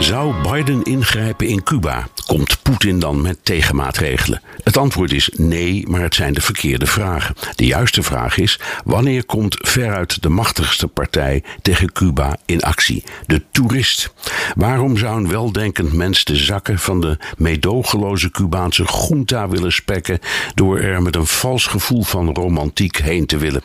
Zou Biden ingrijpen in Cuba? Komt Poetin dan met tegenmaatregelen? Het antwoord is nee, maar het zijn de verkeerde vragen. De juiste vraag is: wanneer komt veruit de machtigste partij tegen Cuba in actie? De toerist. Waarom zou een weldenkend mens de zakken van de meedogenloze Cubaanse junta willen spekken door er met een vals gevoel van romantiek heen te willen?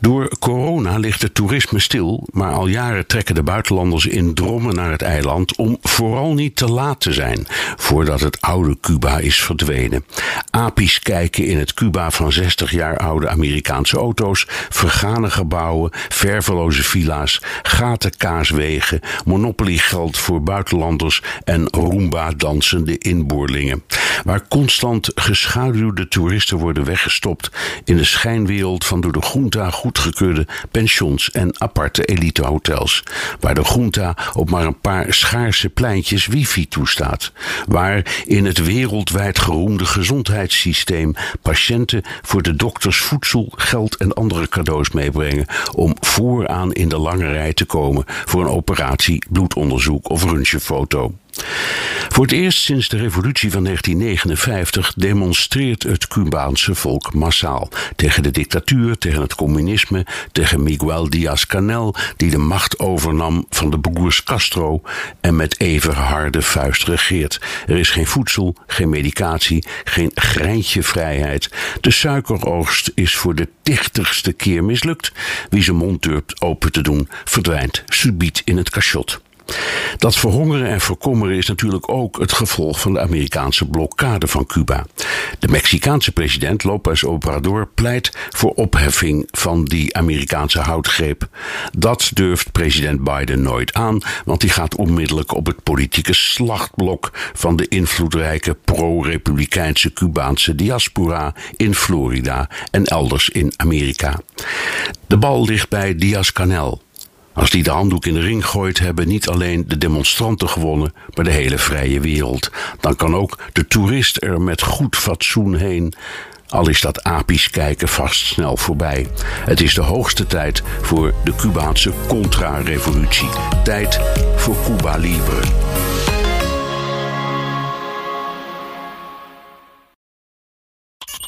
Door corona ligt het toerisme stil, maar al jaren trekken de buitenlanders in drommen naar het eiland om vooral niet te laat te zijn voordat het oude Cuba is verdwenen. Apies kijken in het Cuba van 60 jaar oude Amerikaanse auto's, vergane gebouwen, verveloze villa's, gaten kaaswegen, monopoliegeld voor buitenlanders en Roomba dansende inboorlingen. Waar constant geschaduwde toeristen worden weggestopt in de schijnwereld van door de goedgekeurde pensions en aparte elitehotels. Waar de junta op maar een paar schaarse pleintjes wifi toestaat. Waar in het wereldwijd geroemde gezondheidssysteem patiënten voor de dokters voedsel, geld en andere cadeaus meebrengen om vooraan in de lange rij te komen voor een operatie, bloedonderzoek of röntgenfoto. Voor het eerst sinds de revolutie van 1959 demonstreert het Cubaanse volk massaal tegen de dictatuur, tegen het communisme, tegen Miguel Díaz-Canel, die de macht overnam van de broers Castro en met even harde vuist regeert. Er is geen voedsel, geen medicatie, geen greintje vrijheid. De suikeroogst is voor de tichtigste keer mislukt. Wie zijn mond durft open te doen, verdwijnt subiet in het cachot. Dat verhongeren en verkommeren is natuurlijk ook het gevolg van de Amerikaanse blokkade van Cuba. De Mexicaanse president López Obrador pleit voor opheffing van die Amerikaanse houtgreep. Dat durft president Biden nooit aan, want hij gaat onmiddellijk op het politieke slachtblok van de invloedrijke pro-republikeinse Cubaanse diaspora in Florida en elders in Amerika. De bal ligt bij Diaz-Canel. Als die de handdoek in de ring gooit, hebben niet alleen de demonstranten gewonnen, maar de hele vrije wereld. Dan kan ook de toerist er met goed fatsoen heen. Al is dat apisch kijken vast snel voorbij. Het is de hoogste tijd voor de Cubaanse contra-revolutie. Tijd voor Cuba Libre.